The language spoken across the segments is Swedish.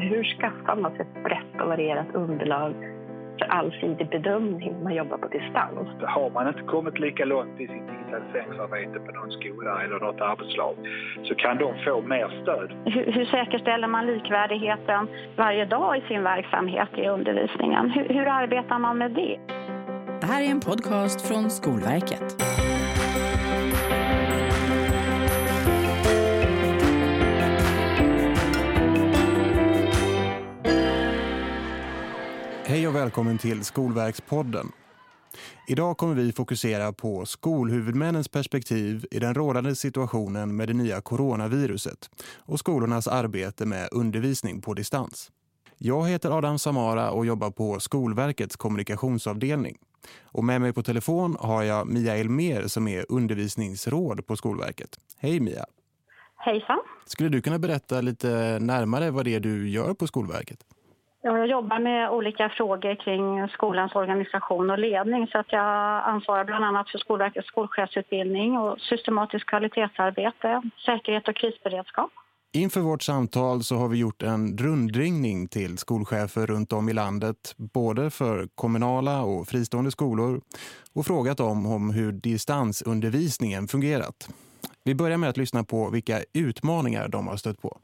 hur skaffar man sig ett brett och varierat underlag för allsidig bedömning när man jobbar på distans? Har man inte kommit lika långt i sitt digitaliseringsarbete på någon skola eller något arbetslag så kan de få mer stöd. Hur, hur säkerställer man likvärdigheten varje dag i sin verksamhet i undervisningen? Hur, hur arbetar man med det? Det här är en podcast från Skolverket. Hej och välkommen till Skolverkspodden. Idag kommer vi fokusera på skolhuvudmännens perspektiv i den rådande situationen med det nya coronaviruset och skolornas arbete med undervisning på distans. Jag heter Adam Samara och jobbar på Skolverkets kommunikationsavdelning. Och med mig på telefon har jag Mia Elmer som är undervisningsråd på Skolverket. Hej Mia! Hejsan! Skulle du kunna berätta lite närmare vad det är du gör på Skolverket? Jag jobbar med olika frågor kring skolans organisation och ledning så att jag ansvarar bland annat för Skolverkets skolchefsutbildning och systematiskt kvalitetsarbete, säkerhet och krisberedskap. Inför vårt samtal så har vi gjort en rundringning till skolchefer runt om i landet, både för kommunala och fristående skolor, och frågat dem om hur distansundervisningen fungerat. Vi börjar med att lyssna på vilka utmaningar de har stött på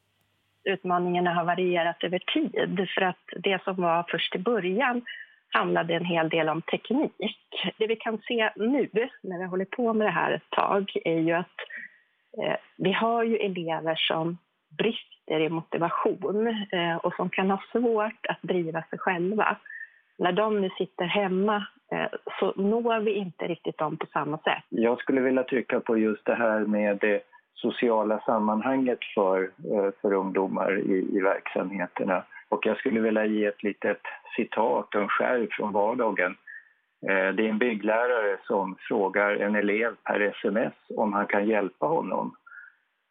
utmaningarna har varierat över tid. För att det som var först i början handlade en hel del om teknik. Det vi kan se nu, när vi håller på med det här ett tag, är ju att eh, vi har ju elever som brister i motivation eh, och som kan ha svårt att driva sig själva. När de nu sitter hemma eh, så når vi inte riktigt dem på samma sätt. Jag skulle vilja trycka på just det här med sociala sammanhanget för, eh, för ungdomar i, i verksamheterna. Och jag skulle vilja ge ett litet citat, en skärv från vardagen. Eh, det är en bygglärare som frågar en elev per sms om han kan hjälpa honom.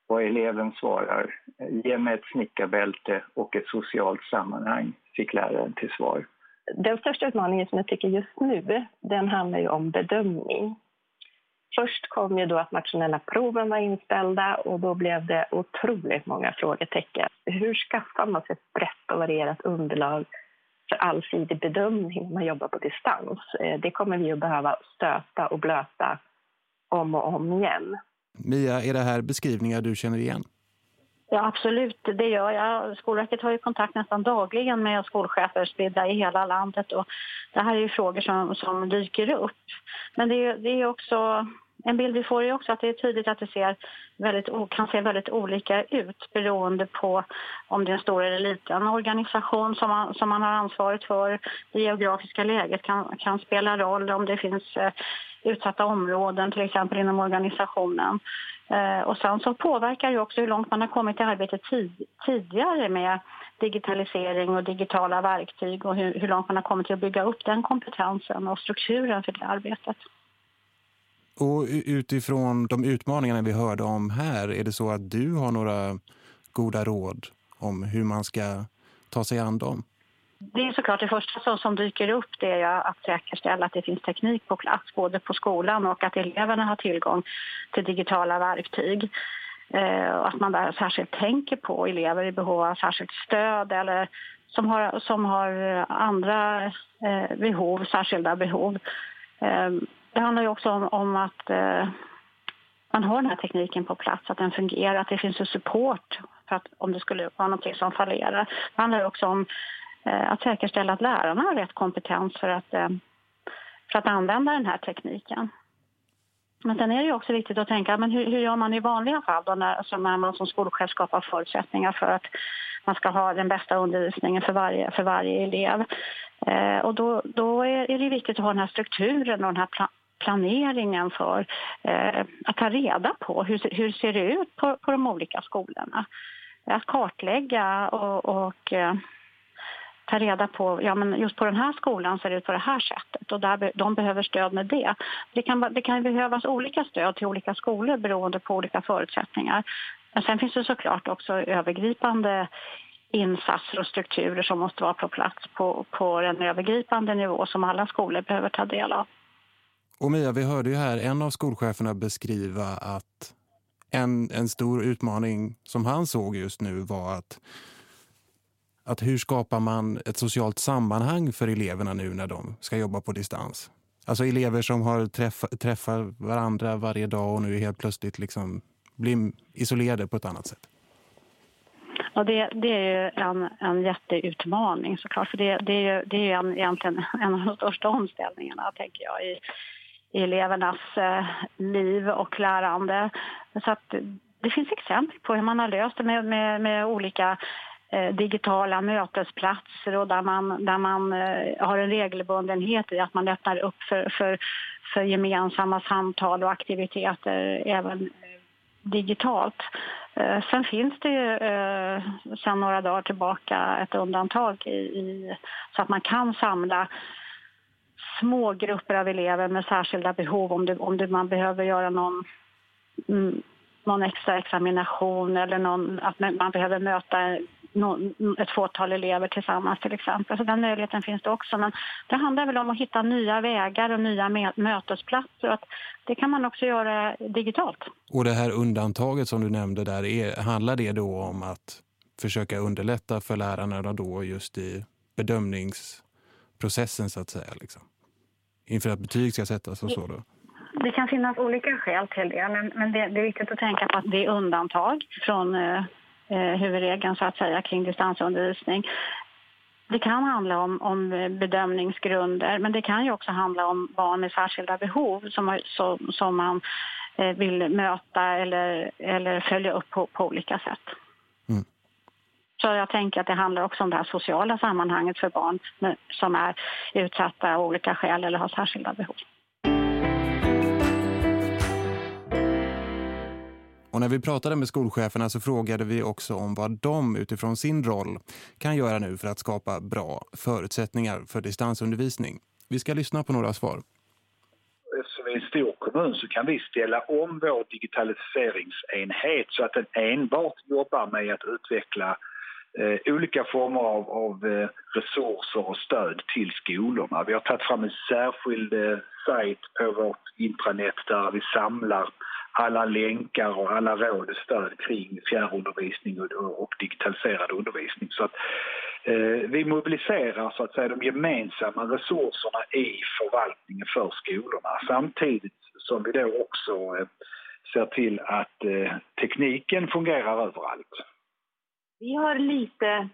Och eleven svarar, ge mig ett snickarbälte och ett socialt sammanhang, fick läraren till svar. Den största utmaningen som jag tycker just nu, den handlar ju om bedömning. Först kom ju då att nationella proven var inställda och då blev det otroligt många frågetecken. Hur skaffar man sig ett brett och varierat underlag för allsidig bedömning när man jobbar på distans? Eh, det kommer vi att behöva stöta och blöta om och om igen. Mia, är det här beskrivningar du känner igen? Ja, absolut. Det gör jag. Skolverket har ju kontakt nästan dagligen med skolchefer spridda i hela landet. Och det här är ju frågor som, som dyker upp. Men det är, det är också en bild vi får är också att det är tydligt att det ser väldigt, kan se väldigt olika ut beroende på om det är en stor eller liten organisation som man, som man har ansvaret för. Det geografiska läget kan, kan spela roll om det finns eh, utsatta områden till exempel inom organisationen. Eh, och sen så påverkar det också hur långt man har kommit i arbetet tid, tidigare med digitalisering och digitala verktyg och hur, hur långt man har kommit till att bygga upp den kompetensen och strukturen för det arbetet. Och utifrån de utmaningarna vi hörde om här, är det så att du har några goda råd om hur man ska ta sig an dem? Det är såklart det första som dyker upp det är att säkerställa att det finns teknik på plats både på skolan och att eleverna har tillgång till digitala verktyg. Eh, och att man där särskilt tänker på elever i behov av särskilt stöd eller som har, som har andra eh, behov, särskilda behov. Eh, det handlar ju också om, om att eh, man har den här tekniken på plats, att den fungerar, att det finns en support för att, om det skulle vara någonting som fallerar. Det handlar också om eh, att säkerställa att lärarna har rätt kompetens för att, eh, för att använda den här tekniken. Men sen är det också viktigt att tänka, men hur, hur gör man i vanliga fall då när, alltså när man som skolchef skapar förutsättningar för att man ska ha den bästa undervisningen för varje, för varje elev. Eh, och då, då är, är, det viktigt att ha den här strukturen och den här planeringen för eh, att ta reda på hur, hur ser det ut på, på de olika skolorna. Att kartlägga och, och eh, ta reda på, ja men just på den här skolan ser det ut på det här sättet och där, de behöver stöd med det. Det kan, det kan behövas olika stöd till olika skolor beroende på olika förutsättningar. Men sen finns det såklart också övergripande insatser och strukturer som måste vara på plats på, på en övergripande nivå som alla skolor behöver ta del av. Och Mia, vi hörde ju här en av skolcheferna beskriva att en, en stor utmaning som han såg just nu var att att hur skapar man ett socialt sammanhang för eleverna nu när de ska jobba på distans? Alltså elever som har träffa, träffar varandra varje dag och nu helt plötsligt liksom blir isolerade på ett annat sätt. Ja, det, det är ju en, en jätteutmaning såklart. För det, det är ju, det är ju en, egentligen en av de största omställningarna, tänker jag, i, i elevernas eh, liv och lärande. Så att det finns exempel på hur man har löst det med, med, med olika eh, digitala mötesplatser och där man, där man eh, har en regelbundenhet i att man öppnar upp för, för, för gemensamma samtal och aktiviteter även digitalt. Sen finns det ju sen några dagar tillbaka ett undantag i, i, så att man kan samla små grupper av elever med särskilda behov om, det, om det, man behöver göra någon, mm, någon extra examination eller någon, att man behöver möta ett fåtal elever tillsammans till exempel. Så den möjligheten finns det också. Men det handlar väl om att hitta nya vägar och nya mötesplatser. Att det kan man också göra digitalt. Och det här undantaget som du nämnde där, är, handlar det då om att försöka underlätta för lärarna då just i bedömningsprocessen så att säga liksom? Inför att betyg ska sättas och så då? Det kan finnas olika skäl till det, men, men det, det, är viktigt att tänka på att det är undantag från eh, eh huvudregeln så att säga kring distansundervisning. Det kan handla om, om bedömningsgrunder men det kan ju också handla om barn med särskilda behov som, som, som man eh, vill möta eller, eller följa upp på, på olika sätt. Så jag tänker att det handlar också om det här sociala sammanhanget för barn som är utsatta av olika skäl eller har särskilda behov. Och när vi pratade med skolcheferna så frågade vi också om vad de utifrån sin roll kan göra nu för att skapa bra förutsättningar för distansundervisning. Vi ska lyssna på några svar. Eftersom vi är en stor kommun så kan vi ställa om vår digitaliseringsenhet så att den enbart jobbar med att utveckla eh, olika former av, av eh, resurser och stöd till skolorna. Vi har tagit fram en särskild eh, sajt på vårt intranät där vi samlar alla länkar och alla råd och stöd kring fjärrundervisning och, och digitaliserad undervisning. Så att, eh, vi mobiliserar så att säga de gemensamma resurserna i förvaltningen för skolorna samtidigt som vi då också eh, ser till att eh, tekniken fungerar överallt. Vi har lite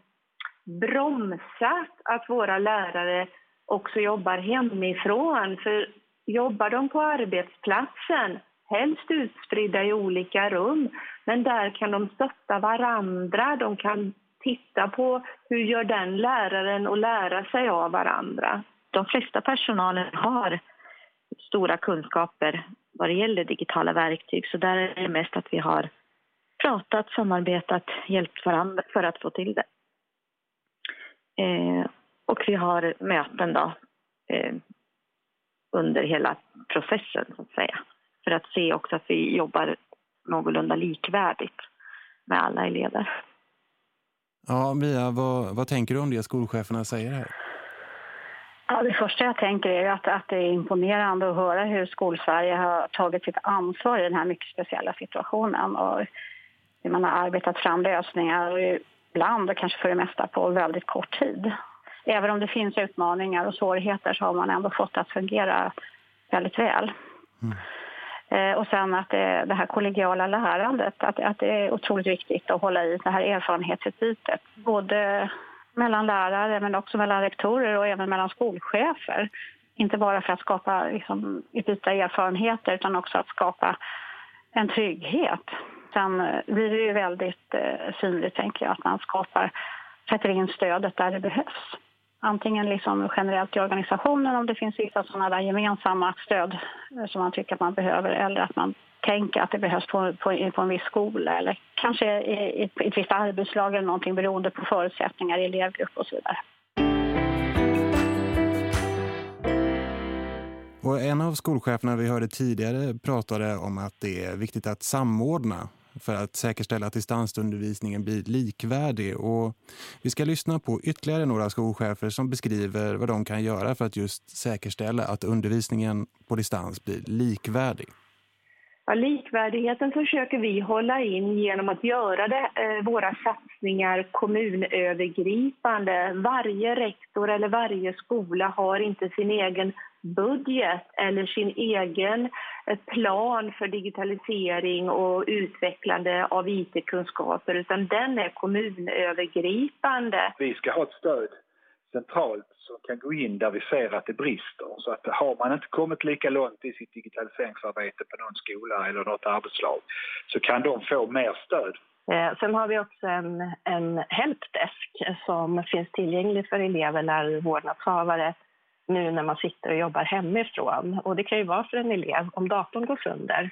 bromsat att våra lärare också jobbar hemifrån. För jobbar de på arbetsplatsen helst utspridda i olika rum. Men där kan de stötta varandra, de kan titta på hur gör den läraren och lära sig av varandra. De flesta personalen har stora kunskaper vad det gäller digitala verktyg så där är det mest att vi har pratat, samarbetat, hjälpt varandra för att få till det. Eh, och vi har möten då, eh, under hela processen så att säga för att se också att vi jobbar någorlunda likvärdigt med alla elever. Ja, Mia, vad, vad tänker du om det skolcheferna säger här? Ja, det första jag tänker är att, att det är imponerande att höra hur Skolsverige har tagit sitt ansvar i den här mycket speciella situationen och man har arbetat fram lösningar ibland och kanske för det mesta på väldigt kort tid. Även om det finns utmaningar och svårigheter så har man ändå fått att fungera väldigt väl. Mm. Eh, och sen att det, det här kollegiala lärandet, att, att det är otroligt viktigt att hålla i det här erfarenhetsutbytet. Både mellan lärare men också mellan rektorer och även mellan skolchefer. Inte bara för att skapa liksom, utbyta erfarenheter utan också att skapa en trygghet. Sen eh, blir det ju väldigt eh, synligt, tänker jag, att man skapar, sätter in stödet där det behövs antingen liksom generellt i organisationen om det finns vissa sådana där gemensamma stöd eh, som man tycker att man behöver eller att man tänker att det behövs på, på, på en viss skola eller kanske i ett, ett visst arbetslag eller någonting beroende på förutsättningar i elevgrupp och så vidare. Och en av skolcheferna vi hörde tidigare pratade om att det är viktigt att samordna för att säkerställa att distansundervisningen blir likvärdig. Och vi ska lyssna på ytterligare några skolchefer som beskriver vad de kan göra för att just säkerställa att undervisningen på distans blir likvärdig. Ja, likvärdigheten försöker vi hålla in genom att göra det, eh, våra satsningar kommunövergripande. Varje rektor eller varje skola har inte sin egen budget eller sin egen eh, plan för digitalisering och utvecklande av IT-kunskaper utan den är kommunövergripande. Vi ska ha ett stöd centralt som kan gå in där vi ser att det brister. Så att har man inte kommit lika långt i sitt digitaliseringsarbete på någon skola eller något arbetslag så kan de få mer stöd. Eh, sen har vi också en, en helpdesk som finns tillgänglig för elever, lärare, och vårdnadshavare nu när man sitter och jobbar hemifrån. Och det kan ju vara för en elev, om datorn går sönder,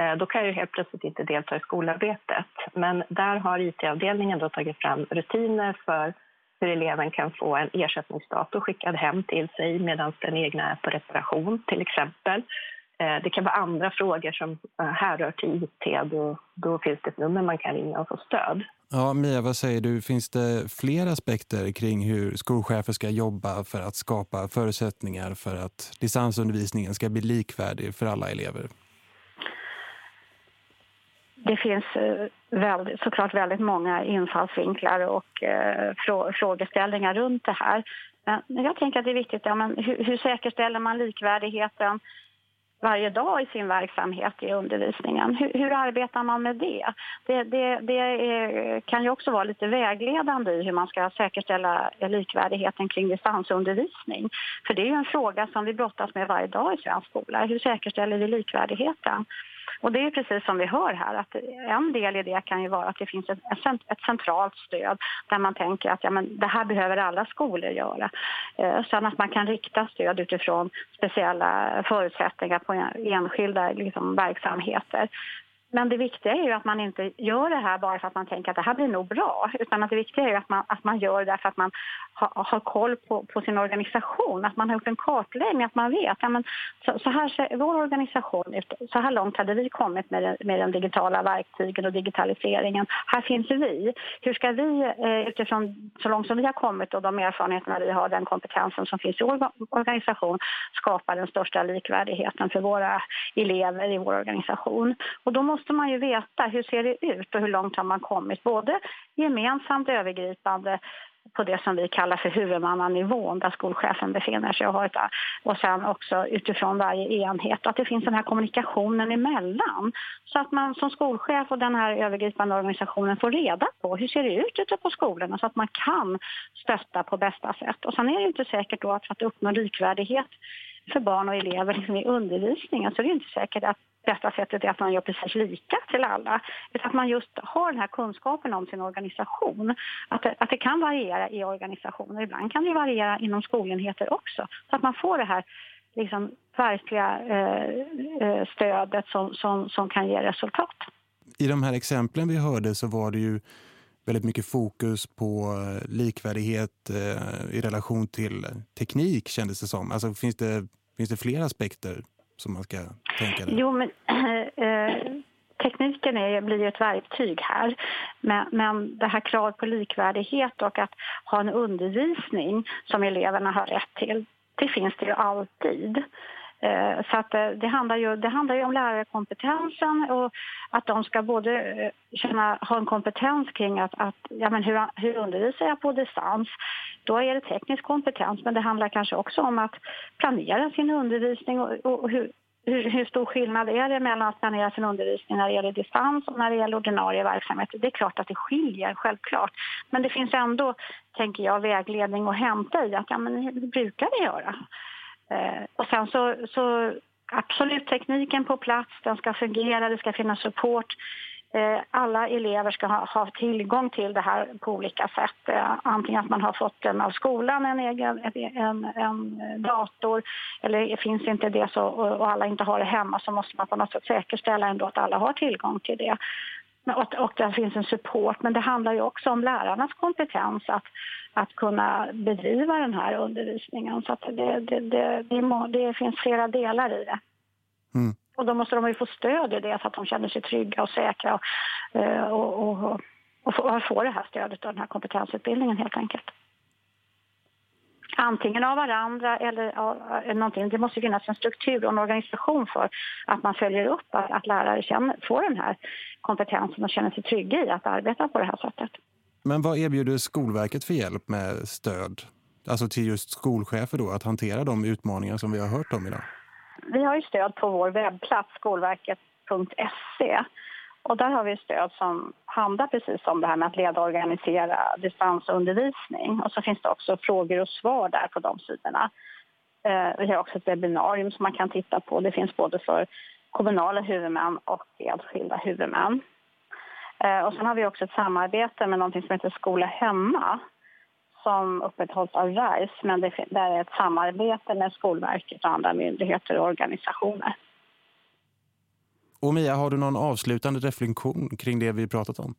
eh, då kan jag helt plötsligt inte delta i skolarbetet. Men där har IT-avdelningen då tagit fram rutiner för hur eleven kan få en ersättningsdator skickad hem till sig medan den egna är på reparation till exempel. Eh, det kan vara andra frågor som eh, härrör till IT. Då, då finns det ett nummer man kan ringa och få stöd. Ja, Mia, vad säger du? Finns det fler aspekter kring hur skolchefer ska jobba för att skapa förutsättningar för att distansundervisningen ska bli likvärdig för alla elever? Det finns eh, väldigt, såklart väldigt många infallsvinklar och eh, frågeställningar runt det här. Men jag tänker att det är viktigt, ja, men hur, hur säkerställer man likvärdigheten varje dag i sin verksamhet i undervisningen. Hur, hur arbetar man med det? Det, det, det är, kan ju också vara lite vägledande i hur man ska säkerställa likvärdigheten kring distansundervisning. För det är ju en fråga som vi brottas med varje dag i svensk skola. Hur säkerställer vi likvärdigheten? Och det är precis som vi hör här att en del i det kan ju vara att det finns ett, ett centralt stöd där man tänker att ja, men det här behöver alla skolor göra. Eh, sen att man kan rikta stöd utifrån speciella förutsättningar på enskilda liksom, verksamheter. Men det viktiga är ju att man inte gör det här bara för att man tänker att det här blir nog bra. Utan att det viktiga är ju att man, att man gör det för att man ha, har koll på, på, sin organisation. Att man har gjort en kartläggning, att man vet. Ja, men så, så här ser vår organisation ut. Så här långt hade vi kommit med, med den digitala verktygen och digitaliseringen. Här finns vi. Hur ska vi eh, utifrån så långt som vi har kommit och de erfarenheterna vi har, den kompetensen som finns i vår organisation skapa den största likvärdigheten för våra elever i vår organisation. Och då måste måste man ju veta hur ser det ut och hur långt har man kommit. Både gemensamt övergripande på det som vi kallar för huvudmannanivån där skolchefen befinner sig och, har ett, och sen också utifrån varje enhet. Att det finns den här kommunikationen emellan så att man som skolchef och den här övergripande organisationen får reda på hur ser det ut ute på skolorna så att man kan stötta på bästa sätt. Och sen är det inte säkert då att för att uppnå likvärdighet för barn och elever liksom i undervisningen så är det inte säkert att bästa sättet är att man gör precis lika till alla. Utan att man just har den här kunskapen om sin organisation. Att det, att det kan variera i organisationer. Ibland kan det variera inom skolenheter också. Så att man får det här liksom, verkliga eh, eh, stödet som, som, som kan ge resultat. I de här exemplen vi hörde så var det ju väldigt mycket fokus på eh, likvärdighet eh, i relation till teknik kändes det som. Alltså finns det, finns det fler aspekter som man ska tänka där? Jo, men eh, tekniken är, blir ju ett verktyg här. Men, men det här kravet på likvärdighet och att ha en undervisning som eleverna har rätt till, det finns det ju alltid. Eh, så att eh, det, handlar ju, det handlar ju om lärarkompetensen och att de ska både eh, känna, ha en kompetens kring att, att ja, men hur, hur undervisar jag på distans. Då är det teknisk kompetens men det handlar kanske också om att planera sin undervisning och, och hur, hur, hur, stor skillnad är det mellan att planera sin undervisning när det gäller distans och när det gäller ordinarie verksamhet? Det är klart att det skiljer, självklart. Men det finns ändå, tänker jag, vägledning att hämta i att ja, men hur brukar det göra. Eh, och sen så, så absolut tekniken på plats, den ska fungera, det ska finnas support. Eh, alla elever ska ha, ha, tillgång till det här på olika sätt. Eh, antingen att man har fått den av skolan, en egen en, en dator, eller finns inte det så, och alla inte har det hemma så måste man på något sätt säkerställa ändå att alla har tillgång till det. Och, och där finns en support, men det handlar ju också om lärarnas kompetens att, att kunna bedriva den här undervisningen. Så det, det, det, det, finns flera delar i det. Mm. Och då måste de ju få stöd i det så att de känner sig trygga och säkra och, eh, och, och, och, få, och få det här stödet av den här kompetensutbildningen helt enkelt. Antingen av varandra eller av, någonting. Det måste finnas en struktur och en organisation för att man följer upp att, att lärare känner, får den här kompetensen och känner sig trygga i att arbeta på det här sättet. Men vad erbjuder Skolverket för hjälp med stöd? Alltså till just skolchefer då, att hantera de utmaningar som vi har hört om idag? Vi har ju stöd på vår webbplats skolverket.se och där har vi stöd som handlar precis om det här med att leda och organisera distansundervisning. Och så finns det också frågor och svar där på de sidorna. Eh, vi har också ett webbinarium som man kan titta på. Det finns både för kommunala huvudmän och enskilda huvudmän. Eh, och sen har vi också ett samarbete med något som heter Skola hemma som upprätthålls av RISE, men det är ett samarbete med Skolverket och andra myndigheter och organisationer. Och Mia, har du någon avslutande reflektion kring det vi pratat om?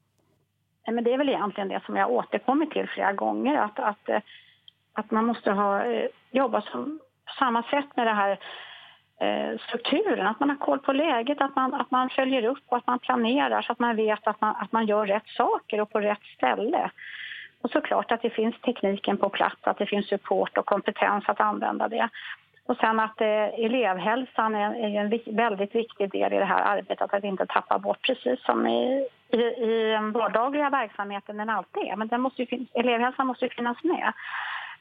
Men det är väl egentligen det som jag återkommit till flera gånger, att, att, eh, att man måste ha, jobbat jobba som, på samma sätt med det här eh, strukturen, att man har koll på läget, att man, att man följer upp och att man planerar så att man vet att man, att man gör rätt saker och på rätt ställe. Och såklart att det finns tekniken på plats, att det finns support och kompetens att använda det. Och sen att eh, elevhälsan är, är en väldigt viktig del i det här arbetet, att inte tappa bort precis som i, i, i den vardagliga verksamheten den alltid är. Men den måste ju, elevhälsan måste ju finnas med.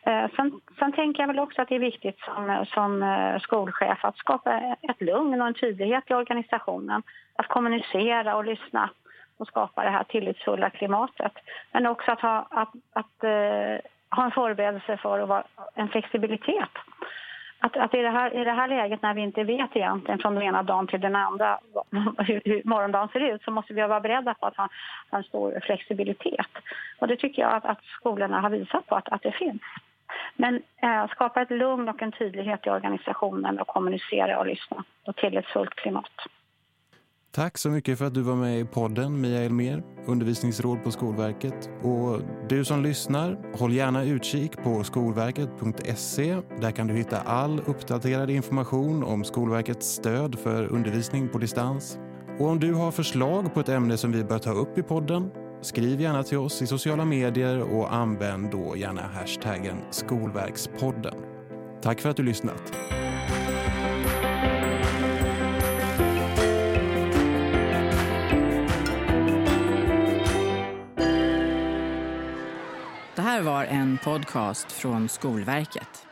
Eh, sen, sen, tänker jag väl också att det är viktigt som, som eh, skolchef att skapa ett lugn och en tydlighet i organisationen. Att kommunicera och lyssna och skapa det här tillitsfulla klimatet. Men också att ha, att, att, uh, ha en förberedelse för och en flexibilitet. Att, att i, det här, i det här läget när vi inte vet egentligen från den ena dagen till den andra hur, hur morgondagen ser ut så måste vi vara beredda på att ha, ha en stor flexibilitet. Och det tycker jag att, att skolorna har visat på att, att det finns. Men eh, skapa ett lugn och en tydlighet i organisationen och kommunicera och lyssna och fullt klimat. Tack så mycket för att du var med i podden, Mia Elmer, undervisningsråd på Skolverket. Och du som lyssnar, håll gärna utkik på skolverket.se. Där kan du hitta all uppdaterad information om Skolverkets stöd för undervisning på distans. Och om du har förslag på ett ämne som vi bör ta upp i podden, skriv gärna till oss i sociala medier och använd då gärna hashtaggen Skolverkspodden. Tack för att du lyssnat. Här var en podcast från Skolverket.